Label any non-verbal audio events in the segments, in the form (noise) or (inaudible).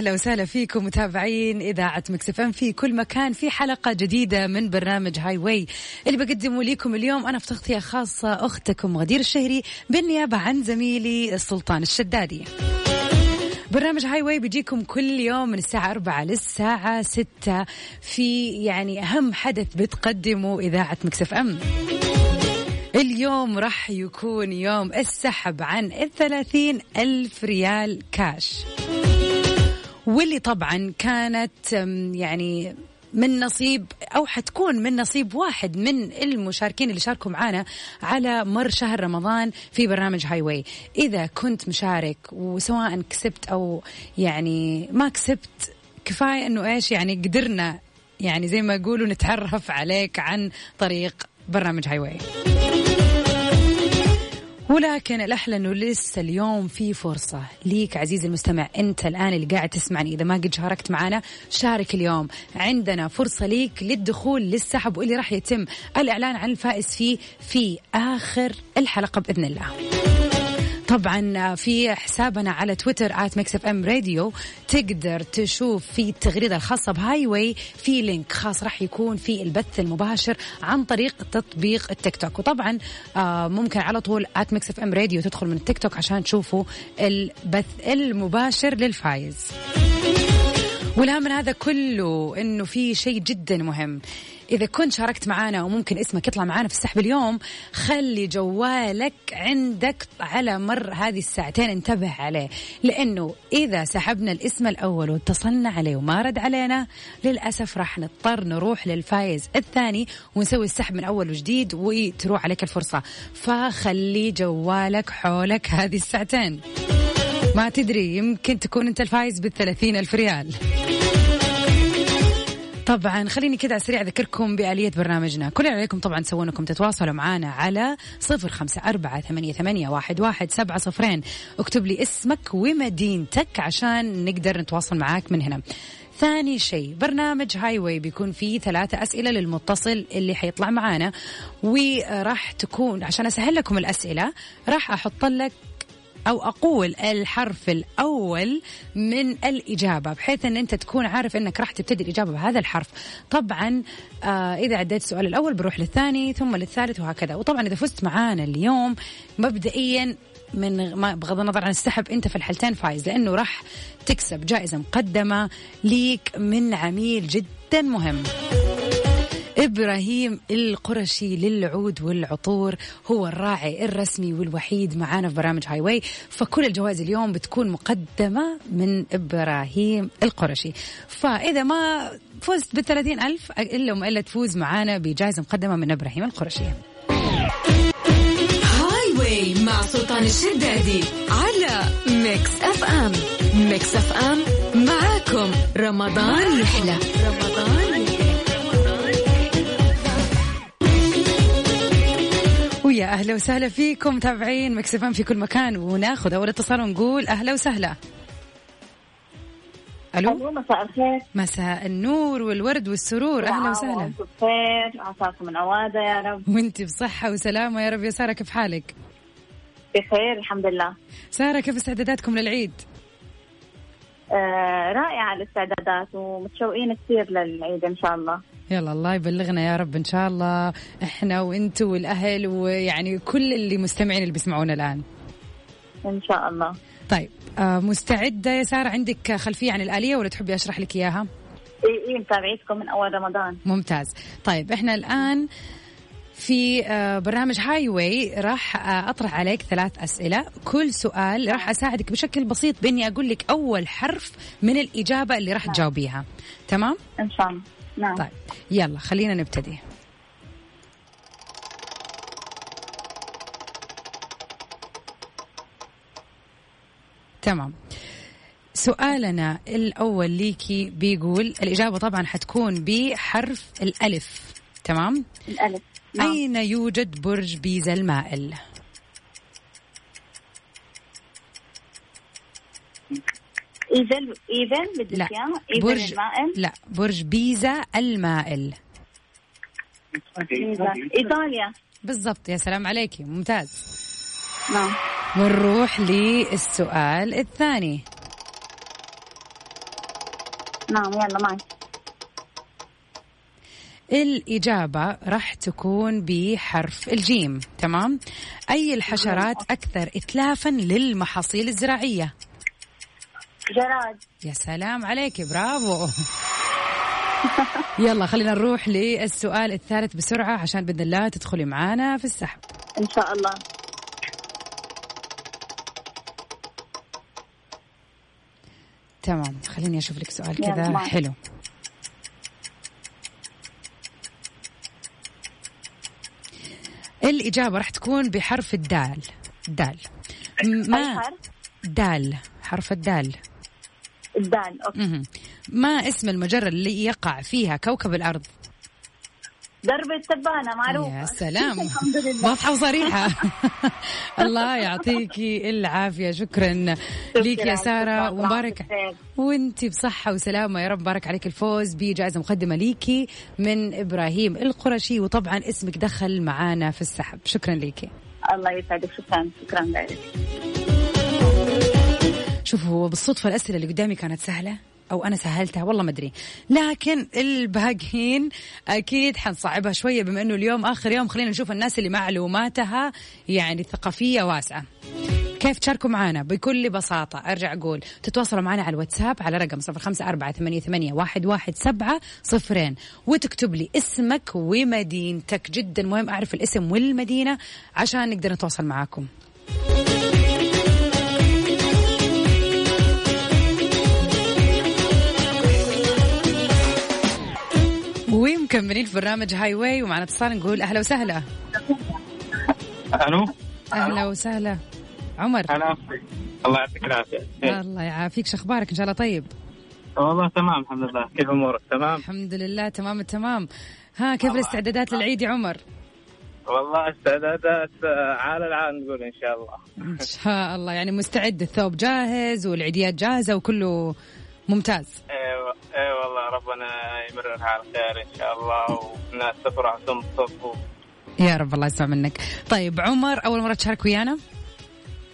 أهلا وسهلا فيكم متابعين إذاعة Mix FM في كل مكان في حلقة جديدة من برنامج Highway. اللي بقدمه لكم اليوم أنا في تغطية خاصة أختكم غدير الشهري بالنيابة عن زميلي السلطان الشدادي. برنامج Highway بيجيكم كل يوم من الساعة أربعة للساعة ستة في يعني أهم حدث بتقدمه إذاعة Mix FM. اليوم راح يكون يوم السحب عن الثلاثين ألف ريال كاش. واللي طبعا كانت يعني من نصيب أو حتكون من نصيب واحد من المشاركين اللي شاركوا معنا على مر شهر رمضان في برنامج Highway إذا كنت مشارك وسواء كسبت أو يعني ما كسبت كفاية إنه إيش؟ يعني قدرنا يعني زي ما يقولوا نتعرف عليك عن طريق برنامج Highway ولكن الأحلى أنه لسه اليوم في فرصة ليك عزيزي المستمع أنت الآن اللي قاعد تسمعني. إذا ما قد شاركت معنا شارك اليوم. عندنا فرصة ليك للدخول للسحب واللي راح يتم الإعلان عن الفائز فيه في آخر الحلقة بإذن الله. طبعا في حسابنا على تويتر at Mix FM Radio تقدر تشوف في التغريدة الخاصة ب Highway في link خاص راح يكون في البث المباشر عن طريق تطبيق التيك توك. وطبعا آه ممكن على طول at Mix FM Radio تدخل من التيك توك عشان تشوفوا البث المباشر للفايز. والأهم من هذا كله إنه في شيء جدا مهم. إذا كنت شاركت معنا وممكن اسمك يطلع معنا في السحب اليوم خلي جوالك عندك على مر هذه الساعتين انتبه عليه. لأنه إذا سحبنا الاسم الأول واتصلنا عليه وما رد علينا للأسف راح نضطر نروح للفايز الثاني ونسوي السحب من أول وجديد وتروح عليك الفرصة. فخلي جوالك حولك هذه الساعتين. ما تدري يمكن تكون أنت الفايز بالثلاثين ألف ريال. طبعا خليني كذا على السريع أذكركم بآلية برنامجنا. كل اللي عليكم طبعا تسوون إنكم تتواصلوا معنا على صفر خمسة أربعة ثمانية, ثمانية واحد, واحد سبعة صفرين. اكتب لي اسمك ومدينتك عشان نقدر نتواصل معاك من هنا. ثاني شيء برنامج Highway بيكون فيه ثلاثة أسئلة للمتصل اللي حيطلع معانا. وراح تكون عشان أسهل لكم الأسئلة راح أحط لك أو أقول الحرف الأول من الإجابة بحيث أن أنت تكون عارف أنك راح تبتدي الإجابة بهذا الحرف. طبعا آه إذا عديت السؤال الأول بروح للثاني ثم للثالث وهكذا. وطبعا إذا فزت معانا اليوم مبدئيا من ما بغض النظر عن السحب أنت في الحالتين فايز لأنه راح تكسب جائزة مقدمة ليك من عميل جدا مهم. إبراهيم القرشي للعود والعطور هو الراعي الرسمي والوحيد معانا في برامج Highway فكل الجوائز اليوم بتكون مقدمة من إبراهيم القرشي. فإذا ما فزت بالثلاثين ألف إلا وما إلا تفوز معانا بجائزة مقدمة من إبراهيم القرشي. Highway مع سلطان الشدادي على Mix FM Mix FM معاكم. رمضان يحلى. رمضان ويا أهلا وسهلا فيكم متابعين مكسفان في كل مكان وناخذ أول اتصال ونقول أهلا وسهلا. ألو؟ مساء الخير. مساء النور والورد والسرور أهلا وسهلا. وأنتم بخير عساكم من عوادة يا رب. وأنت بصحة وسلامة يا رب يا سارة كيف حالك؟ بخير الحمد لله. سارة كيف استعداداتكم للعيد؟ آه رائعة الاستعدادات ومتشوقين كثير للعيد إن شاء الله. يلا الله يبلغنا يا رب إن شاء الله إحنا وأنتم والأهل ويعني كل اللي مستمعين اللي بيسمعونا الآن. إن شاء الله. طيب آه مستعدة يا سارة؟ عندك خلفية عن الآلية ولا تحبي أشرح لك إياها؟ إي إي متابعيتكم من أول رمضان. ممتاز. طيب إحنا الآن في آه، برنامج هاي واي راح آه، أطرح عليك ثلاث أسئلة. كل سؤال راح أساعدك بشكل بسيط بإني أقول لك أول حرف من الإجابة اللي راح تجاوبيها. تمام؟ إن شاء الله. نعم. طيب يلا خلينا نبتدي. تمام. سؤالنا الأول ليكي بيقول الإجابة طبعا حتكون بحرف الألف تمام؟ الألف نعم. أين يوجد برج بيزا المائل؟ ايفل ايفل لا اياه ايفل برج المائل. لا برج بيزا المائل. إيطاليا. بالضبط يا سلام عليكي ممتاز. نعم. ونروح للسؤال الثاني. نعم يلا معي. الإجابة راح تكون بحرف الجيم تمام؟ أي الحشرات أكثر إتلافا للمحاصيل الزراعية؟ جراد. يا سلام عليك برافو. يلا خلينا نروح للسؤال الثالث بسرعة عشان بإذن الله تدخلي معانا في السحب. إن شاء الله. تمام خليني أشوف لك سؤال كذا. حلو. الإجابة راح تكون بحرف الدال. دال. ما؟ دال. حرف الدال. الدال أوكي. مهم. ما اسم المجرة اللي يقع فيها كوكب الأرض؟ درب التبانة معروفة يا سلام. (laughs) الحمد لله. واضحة وصريحة. (laughs) الله يعطيكي العافية. شكرا ليك يا سارة. ومبارك. وانتي بصحة وسلامة يا رب. بارك عليك الفوز بجائزة مقدمة ليكي من إبراهيم القرشي. وطبعا اسمك دخل معانا في السحب. شكرا ليكي الله يسعدك. شكرا. شكرا لك. شوفوا بالصدفة الأسئلة اللي قدامي كانت سهلة أو أنا سهلتها والله ما أدري. لكن الباقيين أكيد حنصعبها شوية بما أنه اليوم آخر يوم خلينا نشوف الناس اللي معلوماتها يعني ثقافية واسعة. كيف تشاركوا معنا بكل بساطة أرجع أقول تتواصلوا معنا على الواتساب على رقم صفر خمسة أربعة ثمانية, واحد سبعة صفرين وتكتب لي اسمك ومدينتك. جدا مهم أعرف الاسم والمدينة عشان نقدر نتواصل معاكم. ومكملين في برنامج هاي واي ومعنا اتصال نقول أهلا وسهلا. ألو؟ أهلا وسهلا. عمر. هلا. الله يعطيك العافية. الله يعافيك. شو أخبارك؟ إن شاء الله طيب. والله تمام الحمد لله. كيف أمورك؟ تمام؟ الحمد لله تمام التمام ها كيف الاستعدادات للعيد يا عمر؟ والله استعدادات آه، عال العال نقول إن شاء الله. إن شاء الله. يعني مستعد الثوب جاهز والعيديات جاهزة وكله ممتاز. إيوه اي والله ربنا يمررها على خير إن شاء الله والناس تفرح وتنبسط. و- يا رب الله يسمع منك. طيب عمر أول مرة تشارك ويانا؟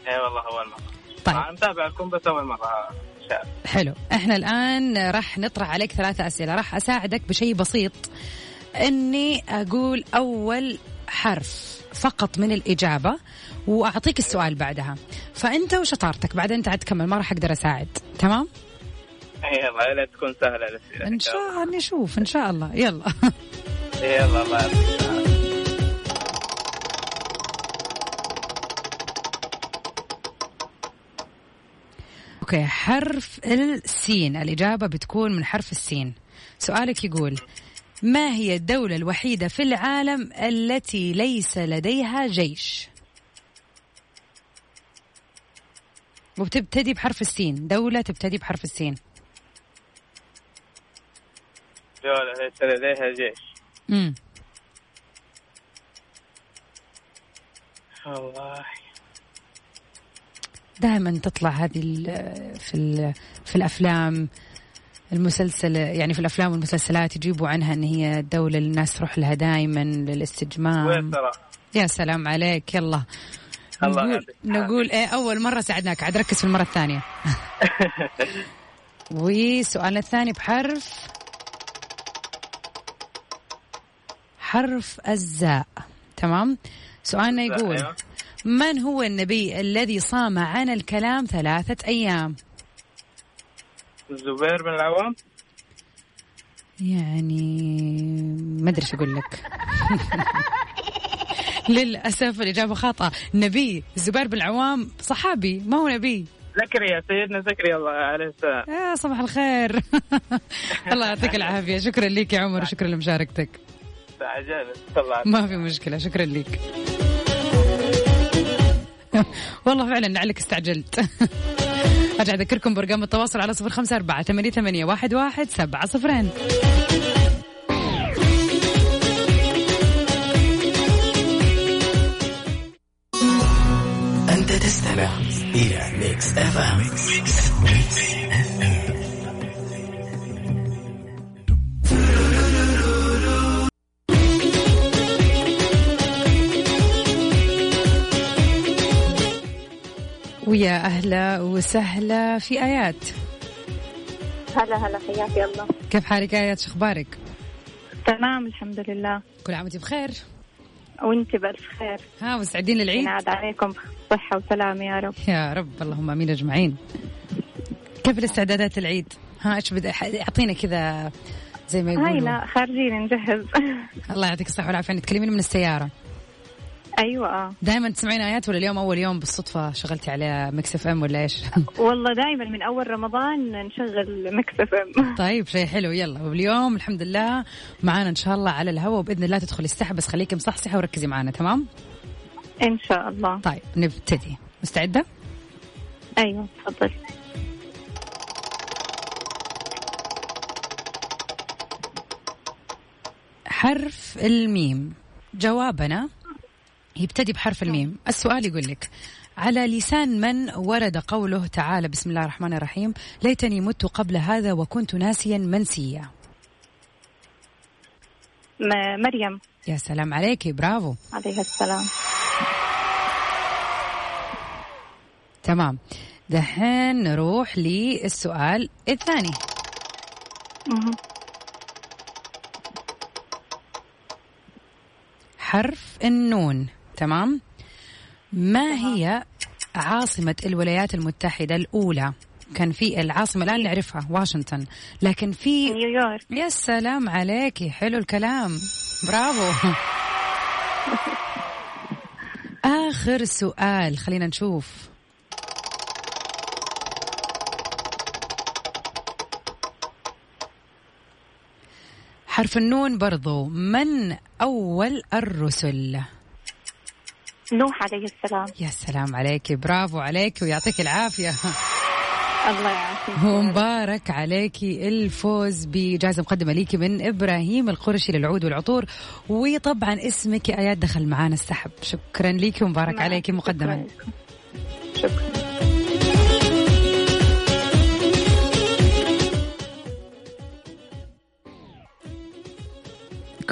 اي والله أول مرة. طيب. أنا متابعكم بس أول مرة. الله. حلو. إحنا الآن راح نطرح عليك ثلاثة أسئلة. راح أساعدك بشيء بسيط. إني أقول أول حرف فقط من الإجابة وأعطيك السؤال بعدها. فأنت وشطارتك بعدين انت عاد تكمل ما راح أقدر أساعد. تمام؟ يلا ليت تكون سهلة الأسئلة. إن شاء الله نشوف إن شاء الله. يلا. يلا الله يعطيك. أوكي حرف السين. الإجابة بتكون من حرف السين. سؤالك يقول ما هي الدولة الوحيدة في العالم التي ليس لديها جيش؟ وبتبتدي بحرف السين، دولة تبتدي بحرف السين. دولة ليس لديها جيش. امم والله دائما تطلع هذه في ال- في الأفلام المسلسل يعني في الأفلام والمسلسلات يجيبوا عنها إن هي الدولة اللي الناس تروح لها دائما للاستجمام. يا سلام عليك يلا. الله نقول. نقول إيه أول مرة ساعدناك عاد ركز في المرة الثانية. (laughs) وسؤالنا الثاني بحرف حرف الزاء. تمام؟ سؤالنا يقول أيوة. من هو النبي الذي صام عن الكلام ثلاثة أيام؟ الزبير بن العوام؟ يعني ما أدري شو أقول لك. (laughs) للأسف الإجابة خاطئة. نبي الزبير بن العوام صحابي ما هو نبي. زكريا سيدنا زكريا الله عليه السلام. يا صباح الخير. (laughs) الله يعطيك العافية. شكرا لك يا عمر شكرا لمشاركتك. ما في مشكلة شكرا لك. والله فعلا لعلك استعجلت. أرجع أذكركم برقم التواصل على صفر خمسة أربعة ثمانية ثمانية واحد واحد سبعة صفرين أنت. تستمع إلى Mix FM ويا أهلا وسهلا في آيات. هلا هلا حياك الله. كيف حالك آيات؟ شو أخبارك؟ تمام الحمد لله. كل عام وأنت بخير؟ وأنت بألف خير. ها مستعدين للعيد ينعاد عليكم صحة وسلامة يا رب. يا رب اللهم آمين أجمعين. كيف الاستعدادات للعيد ها إيش بدأ؟ أعطينا كذا زي ما هاي يقولوا. لا خارجين نجهز. الله يعطيك الصحة والعافية. يعني تكلميني من السيارة. أيوه آه. دائما تسمعين آيات ولا اليوم أول يوم بالصدفة شغلتي على Mix FM ولا إيش؟ (laughs) والله دائما من أول رمضان نشغل Mix FM. (laughs) طيب شيء حلو. يلا واليوم الحمد لله معانا إن شاء الله على الهواء وبإذن الله تدخلي السحب بس خليكي مصحصحة وركزي معانا تمام؟ إن شاء الله. طيب نبتدي. مستعدة؟ أيوه تفضل. حرف الميم. جوابنا يبتدي بحرف الميم. السؤال يقول لك على لسان من ورد قوله تعالى بسم الله الرحمن الرحيم ليتني مت قبل هذا وكنت ناسيا منسيا. مريم. يا سلام عليكي برافو. عليها السلام. تمام. دحين نروح للسؤال الثاني. حرف النون. تمام؟ ما هي عاصمة الولايات المتحدة الأولى؟ كان في العاصمة الآن نعرفها واشنطن. لكن في نيويورك. يا سلام عليكي حلو الكلام. برافو. (laughs) آخر سؤال خلينا نشوف. حرف النون برضو. من أول الرسل؟ نوح عليه السلام. يا سلام عليكي برافو عليكي ويعطيك العافية. الله يعافيك. ومبارك عليكي الفوز بجائزة مقدمة ليكي من إبراهيم القرشي للعود والعطور وطبعا اسمك يا آيات دخل معانا السحب. شكرا ليكي ومبارك نعم، عليكي مقدما. شكرا.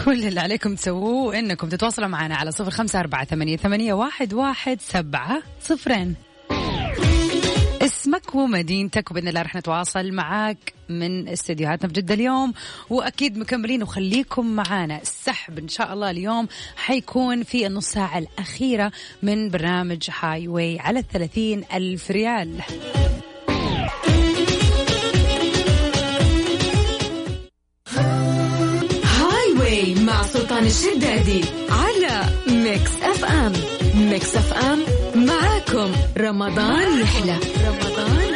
كل اللي عليكم تسووه إنكم تتواصلوا معنا على صفر خمسة أربعة ثمانية, ثمانية واحد, واحد سبعة صفرين. اسمك ومدينتك وبإذن الله رح نتواصل معاك من استديوهاتنا في جدة اليوم. وأكيد مكملين وخليكم معانا. السحب إن شاء الله اليوم حيكون في النص ساعة الأخيرة من برنامج هاي واي على الثلاثين ألف ريال. سلطان الشدادي على Mix FM. Mix FM معاكم. رمضان يحلى. رمضان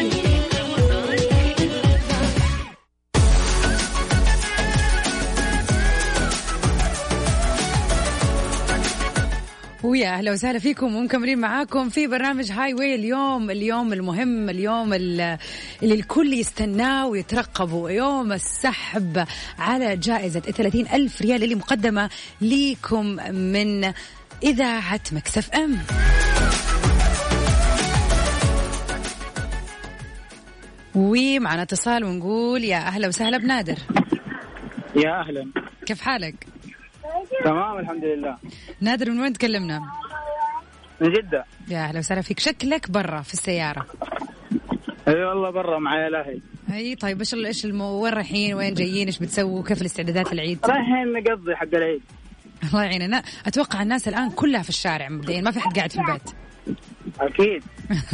ويا أهلا وسهلا فيكم ومكملين معاكم في برنامج Highway اليوم اليوم المهم اليوم ال- اللي الكل يستناه ويترقبه. يوم السحب على جائزة 30 ألف ريال اللي مقدمة ليكم من إذاعة مكسف أم. ومعنا اتصال ونقول يا أهلا وسهلا بنادر. يا أهلا. كيف حالك؟ تمام الحمد لله نادر من وين تكلمنا؟ من جدة. يا أهلا وسهلا فيك. شكلك برا في السيارة. أي والله برا معي الاهل أي طيب إيش إيش. وين رايحين؟ وين جايين؟ إيش بتسووا؟ كيف الاستعدادات العيد؟ رايحين نقضي حق العيد. الله يعيننا أتوقع الناس الآن كلها في الشارع مبدئيا ما في حد قاعد في البيت. أكيد.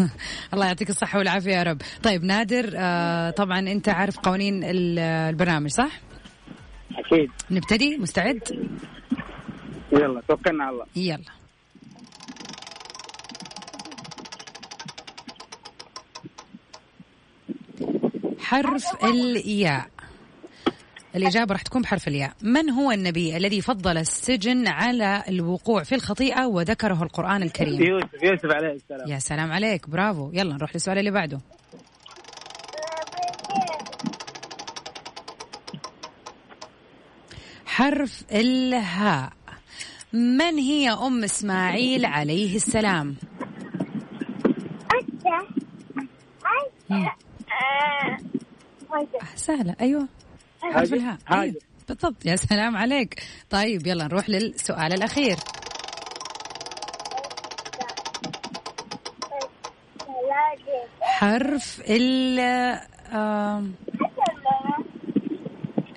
(laughs) الله يعطيك الصحة والعافية يا رب. طيب نادر آه طبعا أنت عارف قوانين ال- البرنامج صح؟ أكيد. نبتدي؟ مستعد؟ يلا توكلنا على الله. يلا. حرف الياء. الإجابة راح تكون بحرف الياء. من هو النبي الذي فضل السجن على الوقوع في الخطيئة وذكره القرآن الكريم؟ يوسف يوسف عليه السلام. يا سلام عليك برافو. يلا نروح للسؤال اللي بعده. حرف الهاء من هي أم إسماعيل عليه السلام. آه، سهلة أيوة حرف. الهاء. أيوة. بالضبط يا سلام عليك طيب يلا نروح للسؤال الأخير حرف ال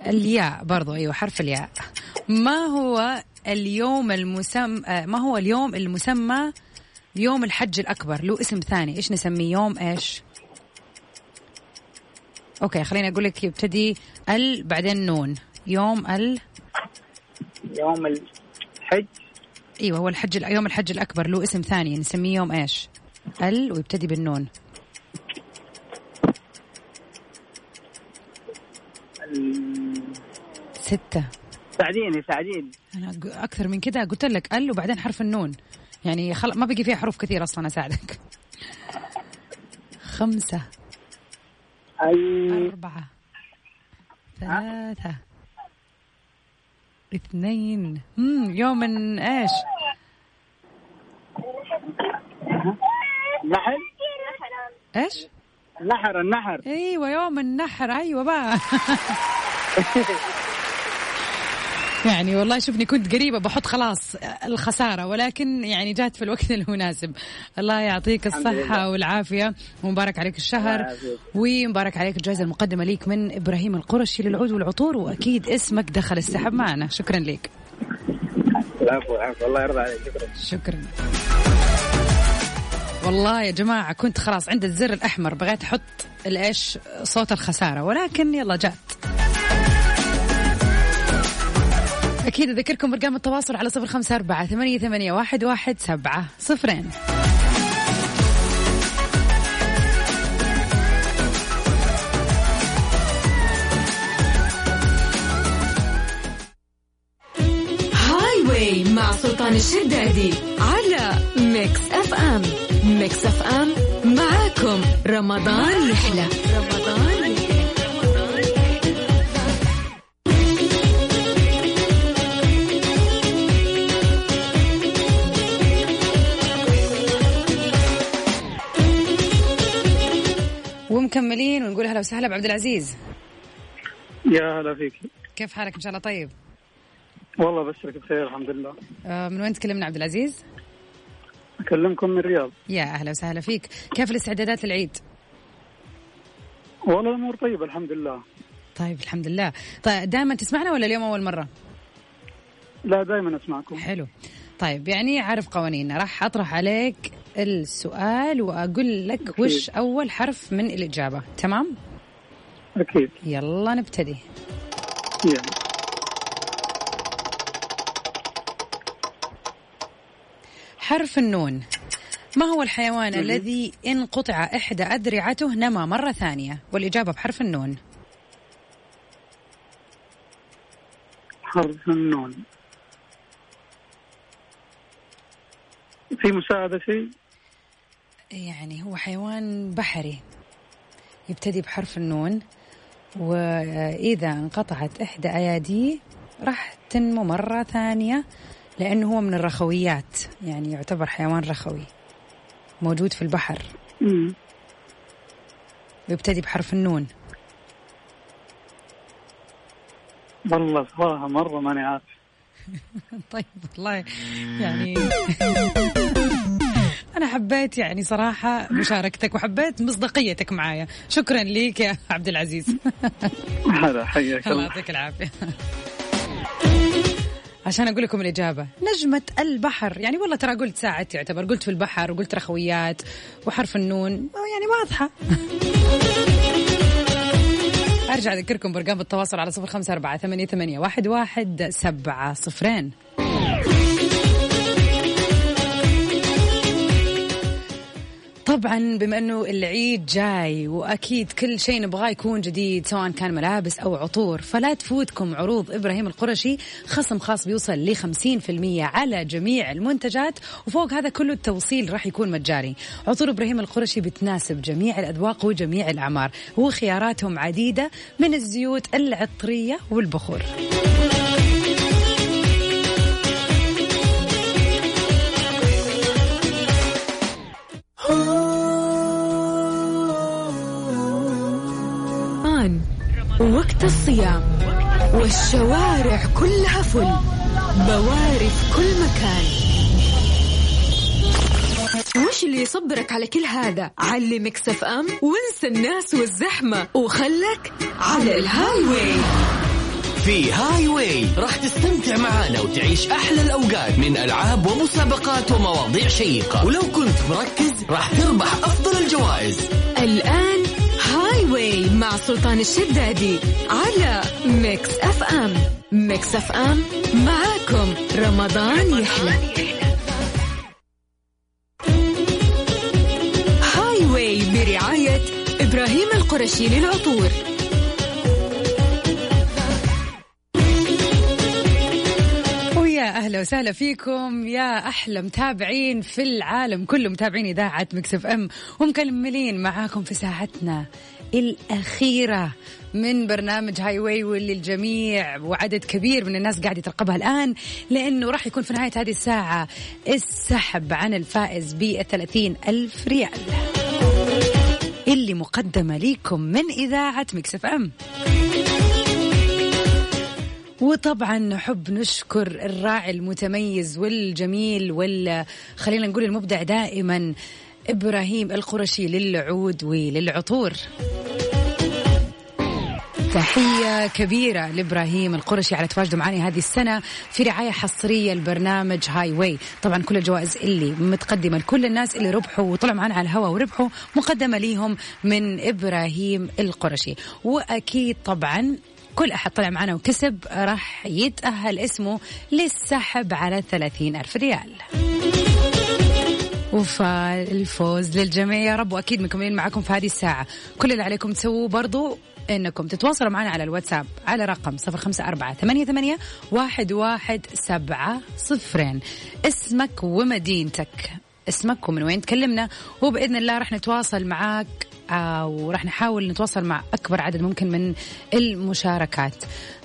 الياء برضو أيوة حرف الياء. ما هو اليوم المسمى ما هو اليوم المسمى يوم الحج الأكبر؟ له اسم ثاني. إيش نسميه؟ يوم إيش؟ okay خليني أقول لك يبتدي ال بعدين نون. يوم ال يوم الحج. أيوه هو الحج يوم الحج الأكبر له اسم ثاني. نسميه يوم إيش؟ ال ويبتدي بالنون. ستة. ساعديني ساعديني. أنا أق- أكثر من كذا. قلت لك ال وبعدين حرف النون. يعني خل... ما بقي فيها حروف كثير أصلا أساعدك. خمسة. ال أربعة. ثلاثة. اثنين. مم يوم من إيش؟ النحل إيش؟ النحر النحر. أيوه يوم النحر. أيوه بقى. (laughs) يعني والله شوفني كنت قريبة بحط خلاص الخسارة ولكن يعني جات في الوقت (laughs) المناسب. الله يعطيك الصحة. والعافية. ومبارك عليك الشهر. ومبارك عليك الجائزة المقدمة ليك من إبراهيم القرشي للعود والعطور وأكيد اسمك دخل السحب معنا. شكرا لك العفو العفو. الله يرضى عليك. شكرا. شكرا. والله يا جماعة كنت خلاص عند الزر الأحمر بغيت أحط الإيش؟ صوت الخسارة. ولكن يلا جات. أكيد أذكركم برقم التواصل على صفر خمسة أربعة ثمانية, ثمانية واحد, واحد سبعة صفرين. مع سلطان الشدادي على Mix FM. Mix FM معاكم رمضان يحلى. رمضان يحلى. ومكملين ونقول هلا وسهلا بعبد العزيز. يا هلا فيك. كيف حالك إن شاء الله؟ طيب. والله بشرك بخير الحمد لله. آه، من وين تكلمنا عبد العزيز؟ أكلمكم من الرياض. يا أهلا وسهلا فيك. كيف الاستعدادات للعيد؟ والله الأمور طيبة الحمد لله. طيب الحمد لله. طيب دائما تسمعنا ولا اليوم أول مرة؟ لا دائما أسمعكم. حلو. طيب يعني عارف قوانيننا. راح أطرح عليك السؤال وأقول لك وش أول حرف من الإجابة. تمام؟ أكيد. يلا نبتدي. يعني حرف النون. ما هو الحيوان الذي إن قطع إحدى أذرعته نما مرة ثانية؟ والإجابة بحرف النون. حرف النون. في مساعدة شيء؟ يعني هو حيوان بحري يبتدي بحرف النون وإذا انقطعت إحدى أياديه راح تنمو مرة ثانية لأنه هو من الرخويات يعني يعتبر حيوان رخوي موجود في البحر. مم. ويبتدي بحرف النون. والله صراحة مرة ماني عارف. (laughs) طيب والله يعني (laughs) أنا حبيت يعني صراحة مشاركتك وحبيت مصداقيتك معايا. شكرا ليك يا عبد العزيز. هذا حياك الله يعطيك العافية. عشان أقول لكم الإجابة نجمة البحر. يعني والله ترى قلت ساعدت يعتبر قلت في البحر وقلت رخويات وحرف النون. يعني واضحة. أرجع أذكركم بأرقام التواصل على صفر خمسة أربعة ثمانية, ثمانية واحد, واحد سبعة صفرين. طبعا بما إنه العيد جاي وأكيد كل شيء نبغاه يكون جديد سواء كان ملابس أو عطور فلا تفوتكم عروض إبراهيم القرشي خصم خاص بيوصل ل 50% على جميع المنتجات وفوق هذا كله التوصيل راح يكون مجاني عطور إبراهيم القرشي بتناسب جميع الأذواق وجميع الأعمار وخياراتهم عديدة من الزيوت العطرية والبخور. الصيام والشوارع كلها فل. بواري في كل مكان. وش اللي يصبرك على كل هذا؟ علي Mix FM وانسى الناس والزحمة وخلك على ال Highway في Highway راح تستمتع معانا وتعيش أحلى الأوقات من ألعاب ومسابقات ومواضيع شيقة. ولو كنت مركز راح تربح أفضل الجوائز. Highway مع سلطان الشدادي على Mix FM. Mix FM معاكم رمضان يحلى. Highway برعاية إبراهيم القرشي للعطور. أهلا وسهلا فيكم. يا أحلى متابعين في العالم كله. متابعين إذاعة Mix FM. ومكملين معاكم في ساعتنا. الأخيرة من برنامج Highway واللي الجميع وعدد كبير من الناس قاعد يترقبها الآن لأنه راح يكون في نهاية هذه الساعة السحب عن الفائز ب ألف ريال. اللي مقدمة ليكم من إذاعة مكسف إم. وطبعا نحب نشكر الراعي المتميز والجميل وال خلينا نقول المبدع دائما إبراهيم القرشي للعود وللعطور. تحية كبيرة لإبراهيم القرشي على تواجده معنا هذه السنة في رعاية حصرية لبرنامج هاي واي طبعا كل الجوائز اللي متقدمة لكل الناس اللي ربحوا وطلعوا معنا على الهواء وربحوا مقدمة ليهم من إبراهيم القرشي. وأكيد طبعا كل أحد طلع معنا وكسب راح يتأهل اسمه للسحب على ثلاثين ألف ريال. وفالفوز للجميع. يا رب وأكيد مكملين معكم في هذه الساعة. كل اللي عليكم تسووه برضو إنكم تتواصلوا معنا على الواتساب على رقم صفر خمسة أربعة ثمانية, ثمانية واحد, واحد سبعة صفرين. اسمك ومدينتك. اسمك ومن وين تكلمنا. وبإذن الله راح نتواصل معاك آه وراح نحاول نتواصل مع أكبر عدد ممكن من المشاركات.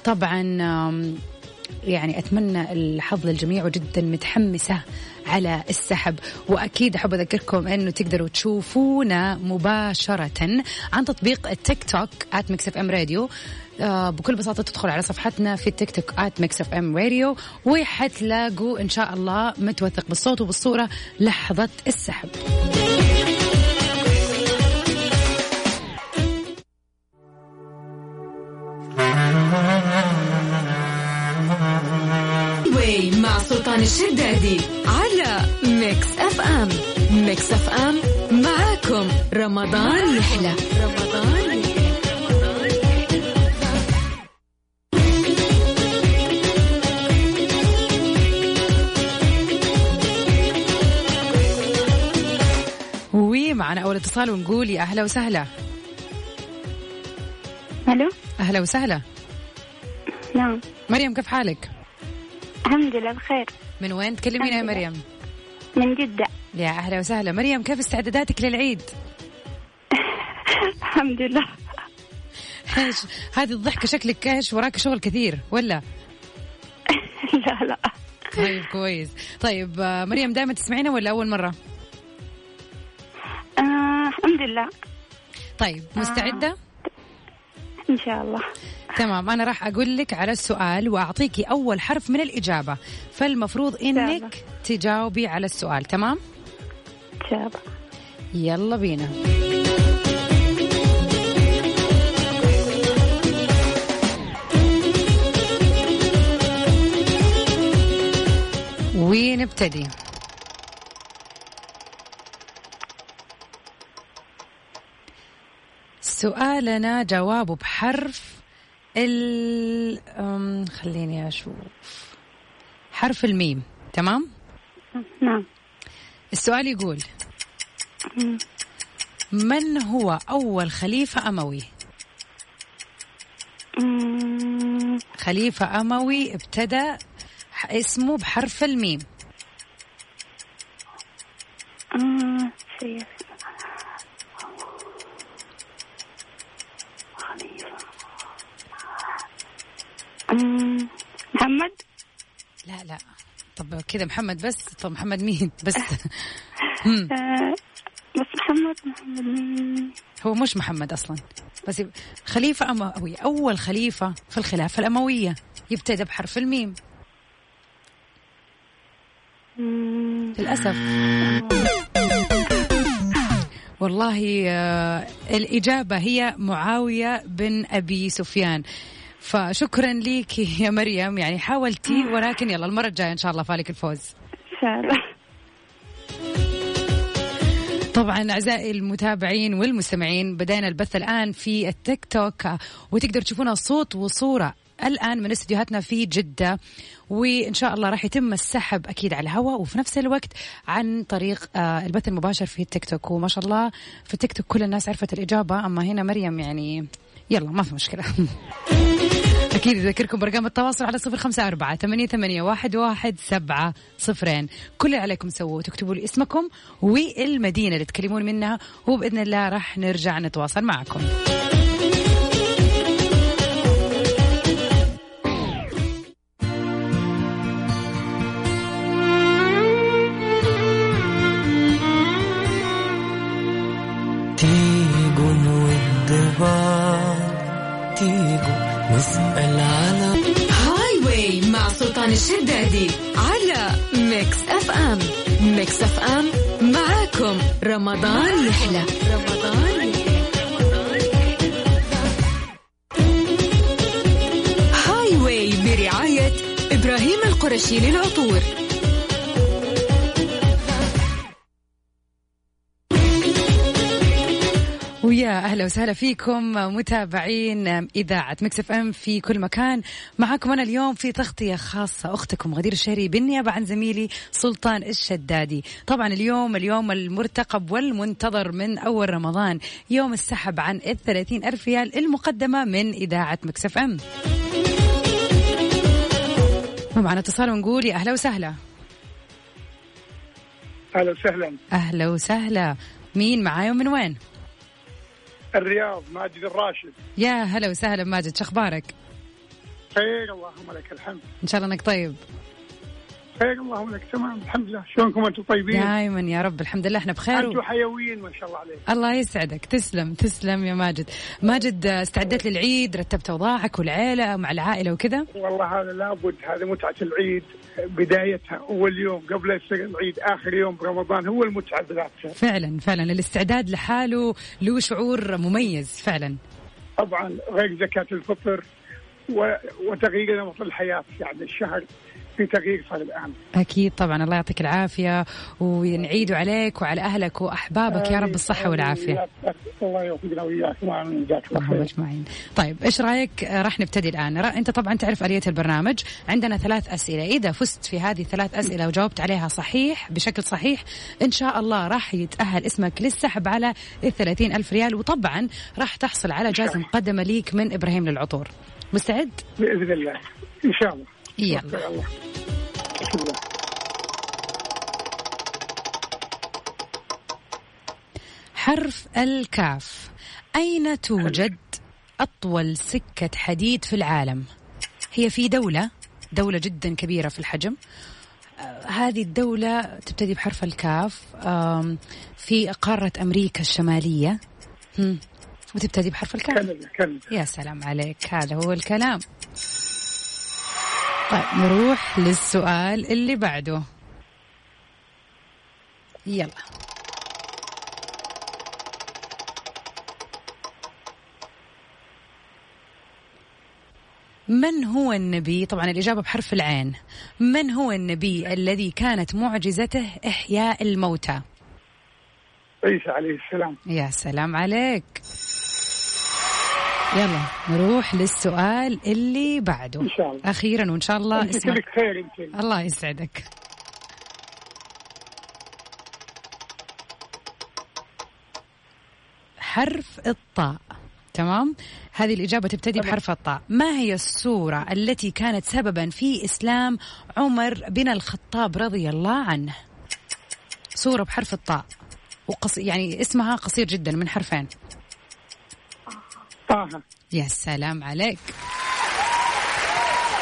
طبعا يعني أتمنى الحظ للجميع وجدا متحمسة على السحب. وأكيد أحب أذكركم أنه تقدروا تشوفونا مباشرة عن تطبيق التيك توك ات اف ام راديو بكل بساطة تدخل على صفحتنا في التيك توك at Mix FM Radio وحتلاقوا إن شاء الله متوثق بالصوت وبالصورة لحظة السحب. مع سلطان الشدادي على ميكس FM Mix FM معاكم رمضان يحلى. رمضان يحلى ومعنا أول اتصال ونقول يا أهلا وسهلا. ألو؟ أهلا وسهلا. نعم. مريم كيف حالك؟ الحمد لله بخير. من وين تكلمينا يا. مريم؟ من جدة. يا أهلا وسهلا. مريم كيف استعداداتك للعيد؟ (laughs) الحمد لله. إيش؟ هذه الضحكة شكلك إيش؟ وراك شغل كثير ولا؟ (laughs) لا لا. طيب كويس. طيب آه، مريم دائما تسمعينا ولا أول مرة؟ آه الحمد لله. طيب مستعدة؟ إن شاء الله. تمام. أنا راح أقول لك على السؤال وأعطيكي أول حرف من الإجابة. فالمفروض. إنك تجاوبي على السؤال تمام؟ الله يلا بينا. ونبتدي سؤالنا جوابه بحرف ال خليني أشوف. حرف الميم تمام؟ نعم. السؤال يقول من هو أول خليفة أموي؟ خليفة أموي ابتدى اسمه بحرف الميم. محمد؟ لا لا. طب كذا محمد بس طب محمد مين؟ بس. (laughs) آه، بس محمد محمد مين؟ هو مش محمد أصلا. بس خليفة أموي أول خليفة في الخلافة الأموية. يبتدى بحرف الميم. أمم، للأسف. والله آه، الإجابة هي معاوية بن أبي سفيان. فشكرا لك يا مريم. يعني حاولتي ولكن يلا المرة الجاية إن شاء الله فالك الفوز. إن شاء الله. طبعا أعزائي المتابعين والمستمعين بدينا البث الآن في التيك توك وتقدر تشوفونا صوت وصورة الآن من استديوهاتنا في جدة. وإن شاء الله راح يتم السحب أكيد على الهواء وفي نفس الوقت عن طريق آه، البث المباشر في التيك توك. وما شاء الله في التيك توك كل الناس عرفت الإجابة أما هنا مريم يعني يلا ما في مشكلة. (laughs) أكيد أذكركم برقم التواصل على صفر خمسة أربعة ثمانية, ثمانية واحد, واحد سبعة صفرين. كل اللي عليكم تسووه تكتبوا لي اسمكم والمدينة اللي تكلمون منها وبإذن الله راح نرجع نتواصل معكم. نسأل على Highway مع سلطان الشدادي على Mix FM Mix FM معاكم. رمضان يحلى. رمضان يحلى. برعاية إبراهيم القرشي للعطور. ويا أهلا وسهلا فيكم متابعين إذاعة Mix FM في كل مكان. معكم أنا اليوم في تغطية خاصة أختكم غدير الشهري بالنيابة عن زميلي سلطان الشدادي. طبعا اليوم اليوم المرتقب والمنتظر من أول رمضان يوم السحب عن الثلاثين ألف ريال المقدمة من إذاعة Mix FM. ومعنا اتصال ونقول يا أهلا وسهلا. أهلا وسهلا. أهلا وسهلا. مين معاي ومن وين؟ الرياض ماجد الراشد. يا هلا وسهلا ماجد شخبارك خير اللهم لك الحمد. إن شاء الله إنك طيب. خير اللهم لك تمام. الحمد لله. شلونكم أنتم طيبين؟ دائما يا رب الحمد لله إحنا بخير أنتم. حيويين ما شاء الله عليكم. الله يسعدك. تسلم تسلم يا ماجد. ماجد استعدت للعيد رتبت أوضاعك والعيلة مع العائلة وكذا؟ والله هذا لابد هذا متعة العيد. بدايتها أول يوم قبل العيد آخر يوم برمضان هو المتعه بذاتها فعلا فعلا الاستعداد لحاله له شعور مميز فعلا طبعا غير زكاة الفطر. وتغيير نمط الحياة يعني الشهر في تغيير صار الآن. أكيد طبعا. الله يعطيك العافية ونعيد عليك وعلى أهلك وأحبابك. يا رب الصحة والعافية. الله يوفقنا وياك اللهم أجمعين. طيب إيش رأيك؟ راح نبتدي الآن، أنت طبعا تعرف آلية البرنامج، عندنا ثلاث أسئلة، إذا فزت في هذه الثلاث أسئلة وجاوبت عليها صحيح بشكل صحيح إن شاء الله راح يتأهل اسمك للسحب على ال ألف ريال. وطبعا راح تحصل على جائزة مقدمة ليك من إبراهيم للعطور. مستعد؟ بإذن الله. إن شاء الله. يلا. حرف الكاف. أين توجد أطول سكة حديد في العالم؟ هي في دولة دولة جدا كبيرة في الحجم. آه، هذه الدولة تبتدي بحرف الكاف في قارة أمريكا الشمالية. وتبتدي بحرف الكاف. كندا كندا يا سلام عليك هذا هو الكلام. طيب نروح للسؤال اللي بعده. يلا. من هو النبي؟ طبعا الإجابة بحرف العين. من هو النبي الذي كانت معجزته إحياء الموتى؟ عيسى عليه السلام. يا سلام عليك. يلا نروح للسؤال اللي بعده. إن شاء الله. أخيرا وإن شاء الله (laughs) كلك خير انت الله يسعدك. بحرف الطاء. تمام؟ هذه الإجابة تبتدي بحرف الطاء. ما هي السورة التي كانت سببا في إسلام عمر بن الخطاب رضي الله عنه؟ سورة بحرف الطاء. وقص... يعني اسمها قصير جدا من حرفين. طه. يا سلام عليك.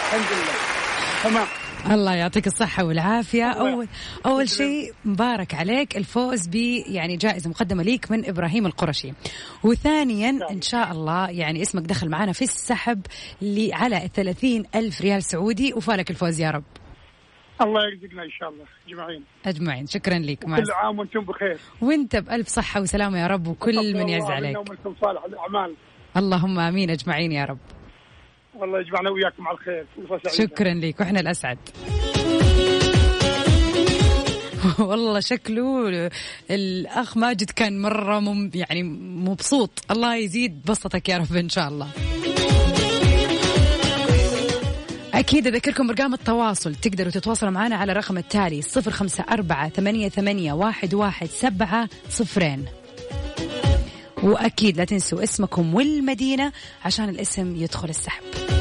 الحمد لله. تمام. الله يعطيك الصحة والعافية. أول أول شيء مبارك عليك. الفوز ب يعني جائزة مقدمة ليك من إبراهيم القرشي. وثانيا إن شاء الله يعني اسمك دخل معنا في السحب على 30 ألف ريال سعودي وفالك الفوز يا رب. الله يرزقنا إن شاء الله. أجمعين. أجمعين. شكرا لك كل عام وأنتم بخير. وأنت بألف صحة وسلامة يا رب وكل من يعز عليك ومنكم صالح الأعمال. اللهم آمين أجمعين يا رب. والله يجمعنا وياكم على الخير. شكرا لك. وإحنا الأسعد. (laughs) والله شكله الأخ ماجد كان مرة مم يعني مبسوط. الله يزيد بسطك يا رب إن شاء الله. أكيد أذكركم برقم التواصل. تقدروا تتواصلوا معنا على الرقم التالي صفر خمسة أربعة ثمانية, ثمانية واحد, واحد سبعة صفرين. وأكيد لا تنسوا اسمكم والمدينة عشان الاسم يدخل السحب.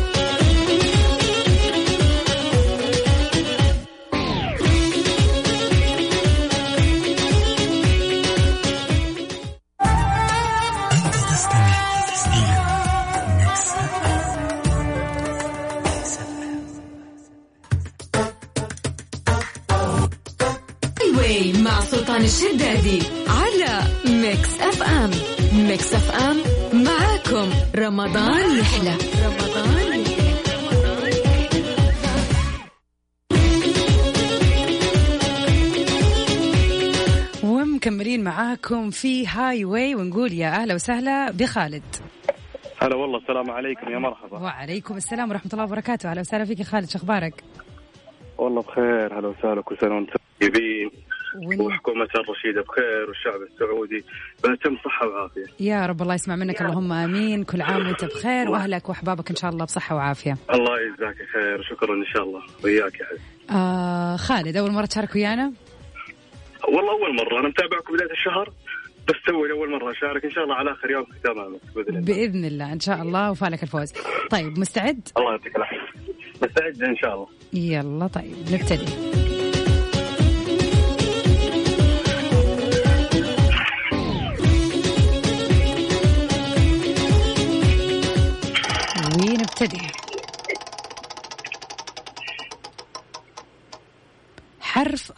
رمضان يحلى رمضان ومكملين معاكم في هاي واي ونقول يا أهلا وسهلا بخالد. هلا والله السلام عليكم يا مرحبا. وعليكم السلام ورحمة الله وبركاته. أهلا وسهلا فيك يا خالد شو أخبارك؟ والله بخير هلا وسهلا كل سنة وأنتم طيبين. ون... وحكومة الرشيدة بخير والشعب السعودي. بأتم صحة وعافية. يا رب الله يسمع منك اللهم آمين. كل عام وأنت بخير وأهلك وأحبابك إن شاء الله بصحة وعافية. الله يجزاك خير وشكرا إن شاء الله. وياك يا حبيبي آه خالد أول مرة تشارك ويانا؟ والله أول مرة. أنا متابعكم بداية الشهر بس توي أول مرة أشارك. إن شاء الله على آخر يوم تماما بإذن الله. بإذن الله إن شاء الله وفالك الفوز. طيب مستعد؟ الله يعطيك العافية. مستعد إن شاء الله. يلا طيب نبتدي.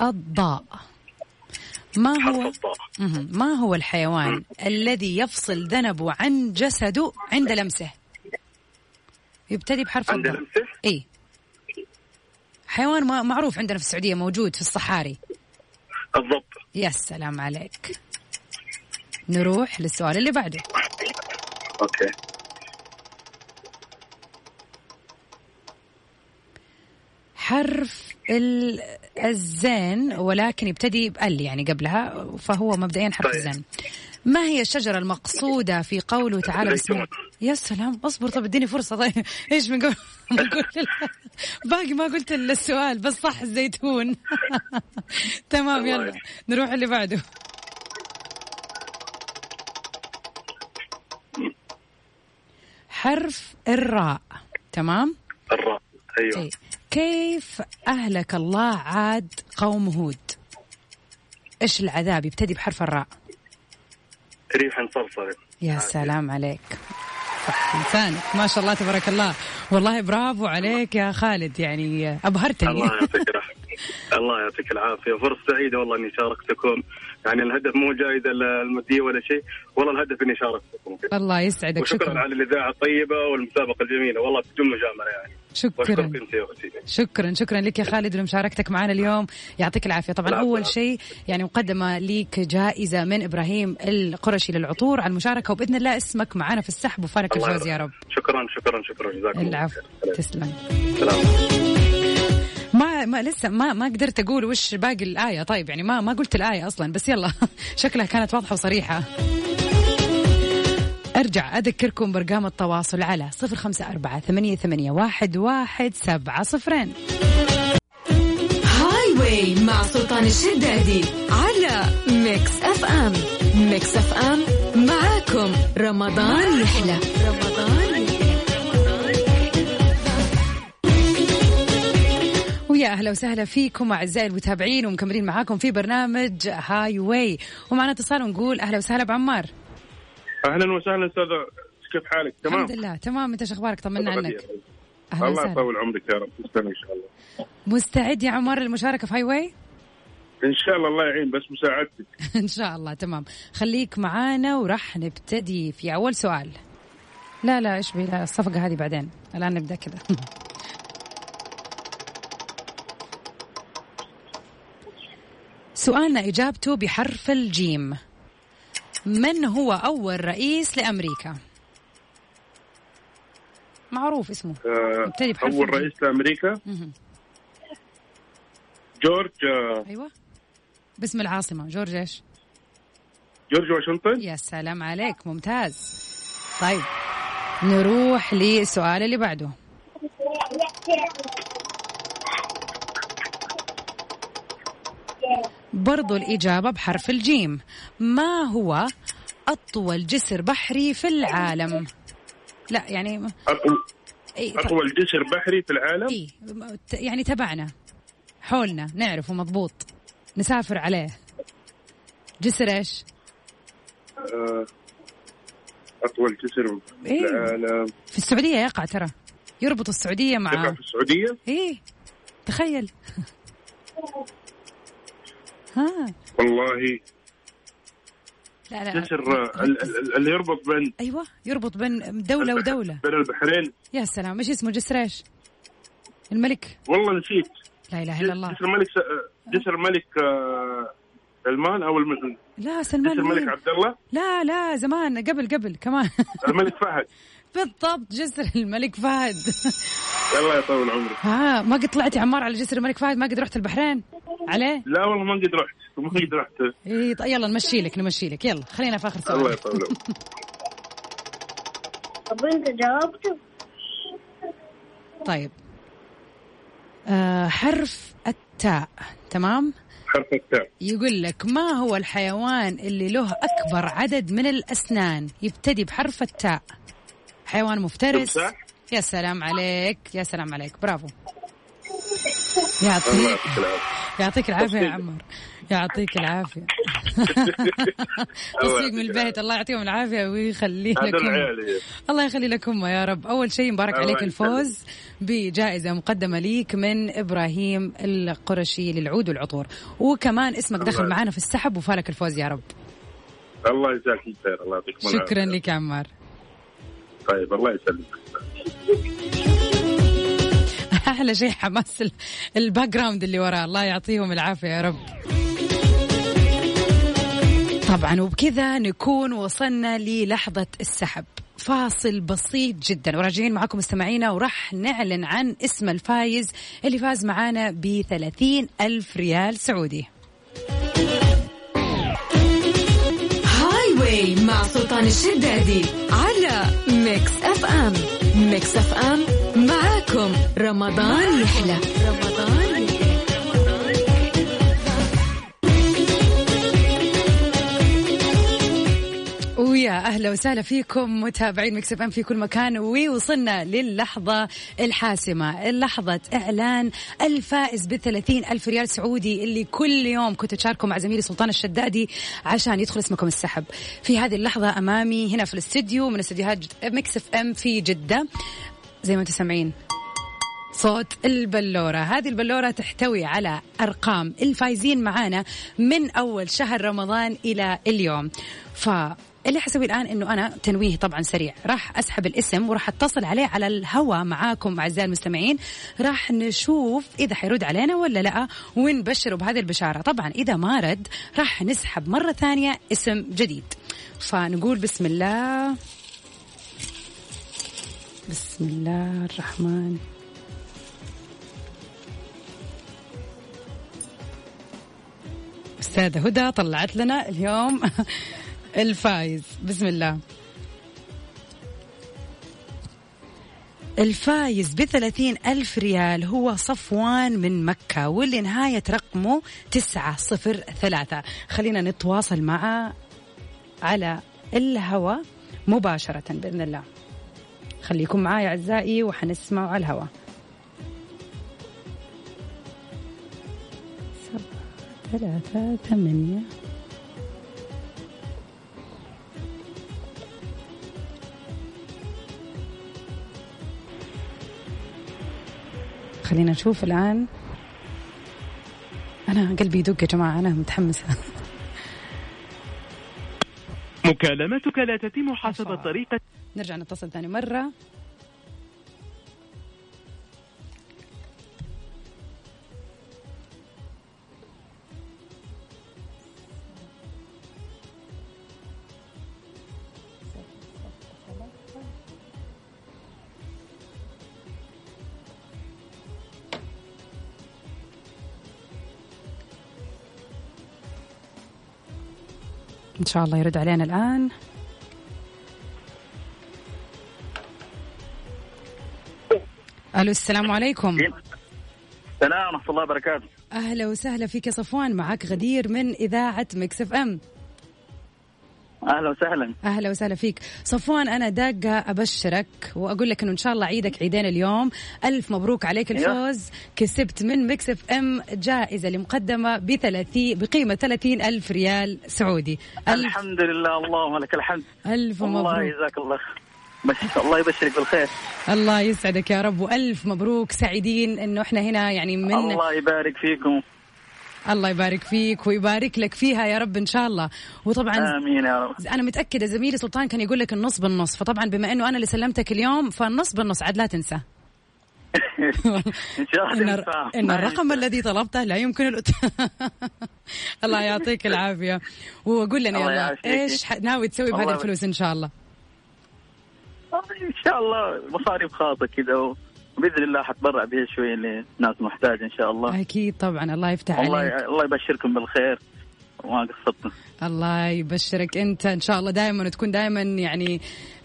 الضاء. ما هو. ما هو الحيوان الذي يفصل ذنبه عن جسده عند لمسه؟ يبتدي بحرف عند الضاء. لمسه؟ اي حيوان ما- معروف عندنا في السعودية موجود في الصحاري. الضب يا سلام عليك. نروح للسؤال اللي بعده. أوكي. حرف ال- الزين ولكن يبتدي بأل يعني قبلها فهو مبدئيا حرف طيب. الزين. ما هي الشجرة المقصودة في قوله تعالى بسم. يا سلام اصبر طب اديني فرصة. طيب إيش من قبل؟ (laughs) ما قلت باقي ما قلت السؤال بس صح الزيتون. (laughs) تمام يلا. نروح اللي بعده. حرف الراء تمام؟ الراء أيوه. طيب. كيف أهلك الله عاد قوم هود؟ إيش العذاب؟ يبتدي بحرف الراء. ريح صرصر يا سلام عليك. لسانك ما شاء الله تبارك الله. والله برافو عليك يا خالد. يعني أبهرتني. الله يعطيك (laughs) الله يعطيك العافية. فرصة سعيدة والله إني شاركتكم. يعني الهدف مو جائزة المادية ولا شيء. والله الهدف إني شاركتكم. الله يسعدك. وشكرا شكرا. على الإذاعة الطيبة والمسابقة الجميلة. والله بدون مجاملة يعني. شكرا. شكرا شكرا لك يا خالد لمشاركتك معنا اليوم. يعطيك العافية. طبعا أول. شيء يعني مقدمة ليك جائزة من إبراهيم القرشي للعطور على المشاركة وبإذن الله اسمك معنا في السحب وفارك الفوز يا. رب. شكرا شكرا شكرا. جزاكم الله العفو. تسلم. سلام. ما ما لسه ما ما قدرت أقول وش باقي الآية. طيب يعني ما ما قلت الآية أصلا بس يلا. (laughs) شكلها كانت واضحة وصريحة. أرجع أذكركم بارقام التواصل على صفر خمسة أربعة ثمانية, ثمانية واحد, واحد سبعة صفرين. Highway مع سلطان الشدادي على Mix FM. Mix FM معاكم. رمضان يحلى. رمضان ويا أهلا وسهلا فيكم أعزائي المتابعين ومكملين معاكم في برنامج Highway ومعنا اتصال ونقول أهلا وسهلا بعمار. أهلا وسهلا أستاذ كيف حالك؟ تمام؟ الحمد لله تمام. أنت شو أخبارك؟ طمنا عنك. أهلا الله يطول عمرك يا رب تسلم إن شاء الله. مستعد يا عمار للمشاركة في هاي واي إن شاء الله الله يعين بس مساعدتك. (laughs) إن شاء الله تمام. خليك معانا وراح نبتدي في أول سؤال. لا لا إيش بي لا الصفقة هذه بعدين. الآن نبدأ كذا. (laughs) سؤالنا إجابته بحرف الجيم. من هو أول رئيس لأمريكا؟ معروف اسمه. آه، ابتدي بحرف أول الجيم. رئيس لأمريكا؟ مهم. جورج آه، أيوه. باسم العاصمة. جورج إيش؟ جورج واشنطن؟ يا سلام عليك. ممتاز. طيب نروح للسؤال اللي بعده. برضو الإجابة بحرف الجيم. ما هو أطول جسر بحري في العالم؟ لا يعني اطول إيه أطول جسر بحري في العالم؟ إيه يعني تبعنا حولنا نعرفه مضبوط نسافر عليه. جسر إيش؟ آه، أطول جسر في إيه. العالم. في السعودية يقع ترى. يربط السعودية يقع مع في السعودية؟ إيه تخيل. ها. والله. لا لا. جسر آه، ال- ال- اللي يربط بين أيوه يربط بين دولة البح- ودولة. بين البحرين. يا سلام إيش اسمه؟ جسر إيش؟ الملك. والله نسيت. لا إله إلا الله. جسر الملك آه، جسر الملك آه، سلمان أو الم- لا سلمان جسر الملك؟ عبد الله؟ لا لا زمان قبل قبل كمان. (laughs) الملك فهد. بالضبط جسر الملك فهد. الله يطول عمرك. ها ما قد طلعت يا عمار على جسر الملك فهد؟ ما قد رحت البحرين؟ عليه؟ لا والله ما قد رحت ما قد رحت. إيه طيب يلا نمشي لك نمشي لك. يلا خلينا في آخر الله سؤال يطول عمرك. (laughs) طب أنت جاوبته طيب. آه حرف التاء تمام؟ حرف التاء. يقول لك ما هو الحيوان اللي له أكبر عدد من الأسنان؟ يبتدي بحرف التاء. حيوان مفترس. تمساح يا سلام عليك يا سلام عليك. برافو. الله يعطيك يعطيك يعطيك (laughs) العافية يا. عمر. يعطيك العافية. (laughs) تصديق من يعطيك البيت. الله يعطيهم العافية ويخلي لكم الله يخلي لكم يا رب. أول شيء مبارك عليك. الفوز بجائزة مقدمة ليك من إبراهيم القرشي للعود والعطور. وكمان اسمك دخل. معنا في السحب وفالك الفوز يا رب. الله يجزاك الخير. الله يعطيكم العافية. شكرا لك يا عمار. طيب الله يسلمك. أحلى شيء حماس ال- ال background اللي وراه. الله يعطيهم العافية يا رب. طبعا وبكذا نكون وصلنا للحظة السحب. فاصل بسيط جدا. وراجعين معكم مستمعينا وراح نعلن عن اسم الفايز اللي فاز معانا ب ألف ريال سعودي. Highway مع سلطان الشدادي على Mix FM Mix FM معاكم رمضان يحلى. رمضان ويا أهلا وسهلا فيكم متابعين Mix FM في كل مكان. ووصلنا للحظة الحاسمة لحظة إعلان الفائز ب ألف ريال سعودي اللي كل يوم كنت تشاركوا مع زميلي سلطان الشدادي عشان يدخل اسمكم السحب. في هذه اللحظة أمامي هنا في الاستديو من استديوهات Mix FM في جدة. زي ما أنتم سامعين صوت البلورة. هذه البلورة تحتوي على أرقام الفايزين معانا من أول شهر رمضان إلى اليوم. فاللي حسوي الآن أنه أنا تنويه طبعا سريع. راح أسحب الاسم وراح أتصل عليه على الهواء معاكم أعزائي المستمعين. راح نشوف إذا حيرد علينا ولا لا ونبشره بهذه البشارة. طبعا إذا ما رد راح نسحب مرة ثانية اسم جديد. فنقول بسم الله. بسم الله الرحمن أستاذة هدى طلعت لنا اليوم (laughs) الفايز. بسم الله. الفايز بثلاثين ألف ريال هو صفوان من مكة واللي نهاية رقمه تسعة صفر ثلاثة. خلينا نتواصل معه على الهواء مباشرة بإذن الله. خليكم معاي أعزائي وحنسمعوا على الهواء. ثلاثة ثمانية. خلينا نشوف الآن. أنا قلبي يدق يا جماعة أنا متحمسة. مكالمتك لا تتم حسب طريقة نرجع نتصل ثاني مرة. إن شاء الله يرد علينا الآن. ألو السلام عليكم. السلام ورحمة الله وبركاته. أهلا وسهلا فيك يا صفوان. معك غدير من إذاعة Mix FM أهلا وسهلا. أهلا وسهلا فيك. صفوان أنا داقة أبشرك وأقول لك أنه إن شاء الله عيدك عيدين اليوم. ألف مبروك عليك الفوز. كسبت من Mix FM جائزة لمقدمة بثلاثي بقيمة 30 ألف ريال سعودي. ألف. الحمد لله اللهم لك الحمد. الله مبروك. يجزاك الله بس الله يبشرك بالخير. الله يسعدك يا رب. وألف مبروك سعيدين أنه إحنا هنا يعني من الله يبارك فيكم. الله يبارك فيك ويبارك لك فيها يا رب إن شاء الله. وطبعا آمين يا رب. أنا متأكدة زميلي سلطان كان يقول لك النص بالنص فطبعا بما إنه أنا اللي سلمتك اليوم فالنص بالنص عاد لا تنسى. (laughs) إن شاء الله. إن الرقم الذي طلبته لا يمكن الأت... (laughs) الله يعطيك العافية. وقول لنا يلا ح- ناوي تسوي بهذه الفلوس إن شاء الله؟ إن شاء الله مصاريف خاصه كذا وباذن الله حتبرع بها شوية لناس محتاجه إن شاء الله. أكيد طبعا الله يفتح الله عليك. الله يبشركم بالخير. وما قصرتنا. الله يبشرك أنت إن شاء الله دائما وتكون دائما يعني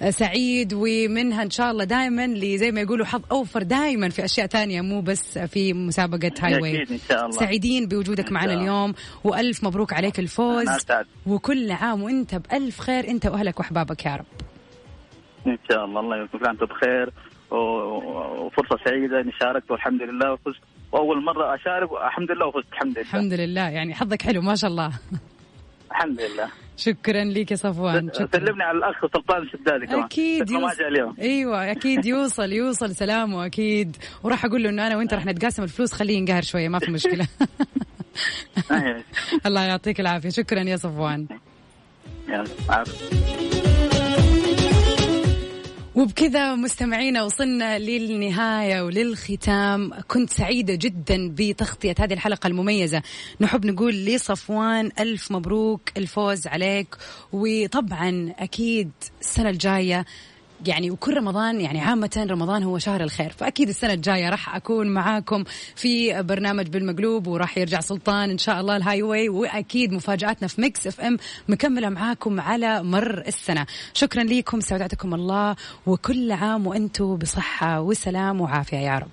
سعيد ومنها إن شاء الله دائما اللي زي ما يقولوا حظ أوفر دائما في أشياء ثانية مو بس في مسابقة هاي واي أكيد إن شاء الله. سعيدين بوجودك معنا. اليوم وألف مبروك عليك الفوز. وكل عام وأنت بألف خير أنت وأهلك وأحبابك يا رب. إن شاء الله. الله يكون أنتم بخير. وفرصة سعيدة إني شاركت والحمد لله وفزت. وأول مرة أشارك والحمد لله وفزت الحمد لله. الحمد لله. يعني حظك حلو ما شاء الله. الحمد لله. شكرا لك يا صفوان سلمني على الأخ سلطان الشدادي كمان. أكيد يوصل اليوم. أيوه أكيد (laughs) يوصل يوصل سلامه أكيد. وراح أقول له إنه أنا وأنت راح نتقاسم الفلوس خليه ينقهر شوية ما في مشكلة. (laughs) (laughs) الله يعطيك العافية. شكرا يا صفوان. يلا عافية. وبكذا مستمعينا وصلنا للنهاية وللختام. كنت سعيدة جدا بتغطية هذه الحلقة المميزة. نحب نقول لصفوان ألف مبروك الفوز عليك. وطبعا أكيد السنة الجاية يعني وكل رمضان يعني عامة رمضان هو شهر الخير فأكيد السنة الجاية راح أكون معاكم في برنامج بالمقلوب وراح يرجع سلطان إن شاء الله ال highway وأكيد مفاجآتنا في ميكس إف إم مكملة معاكم على مر السنة. شكرا لكم سعدتكم الله وكل عام وأنتم بصحة وسلام وعافية يا رب.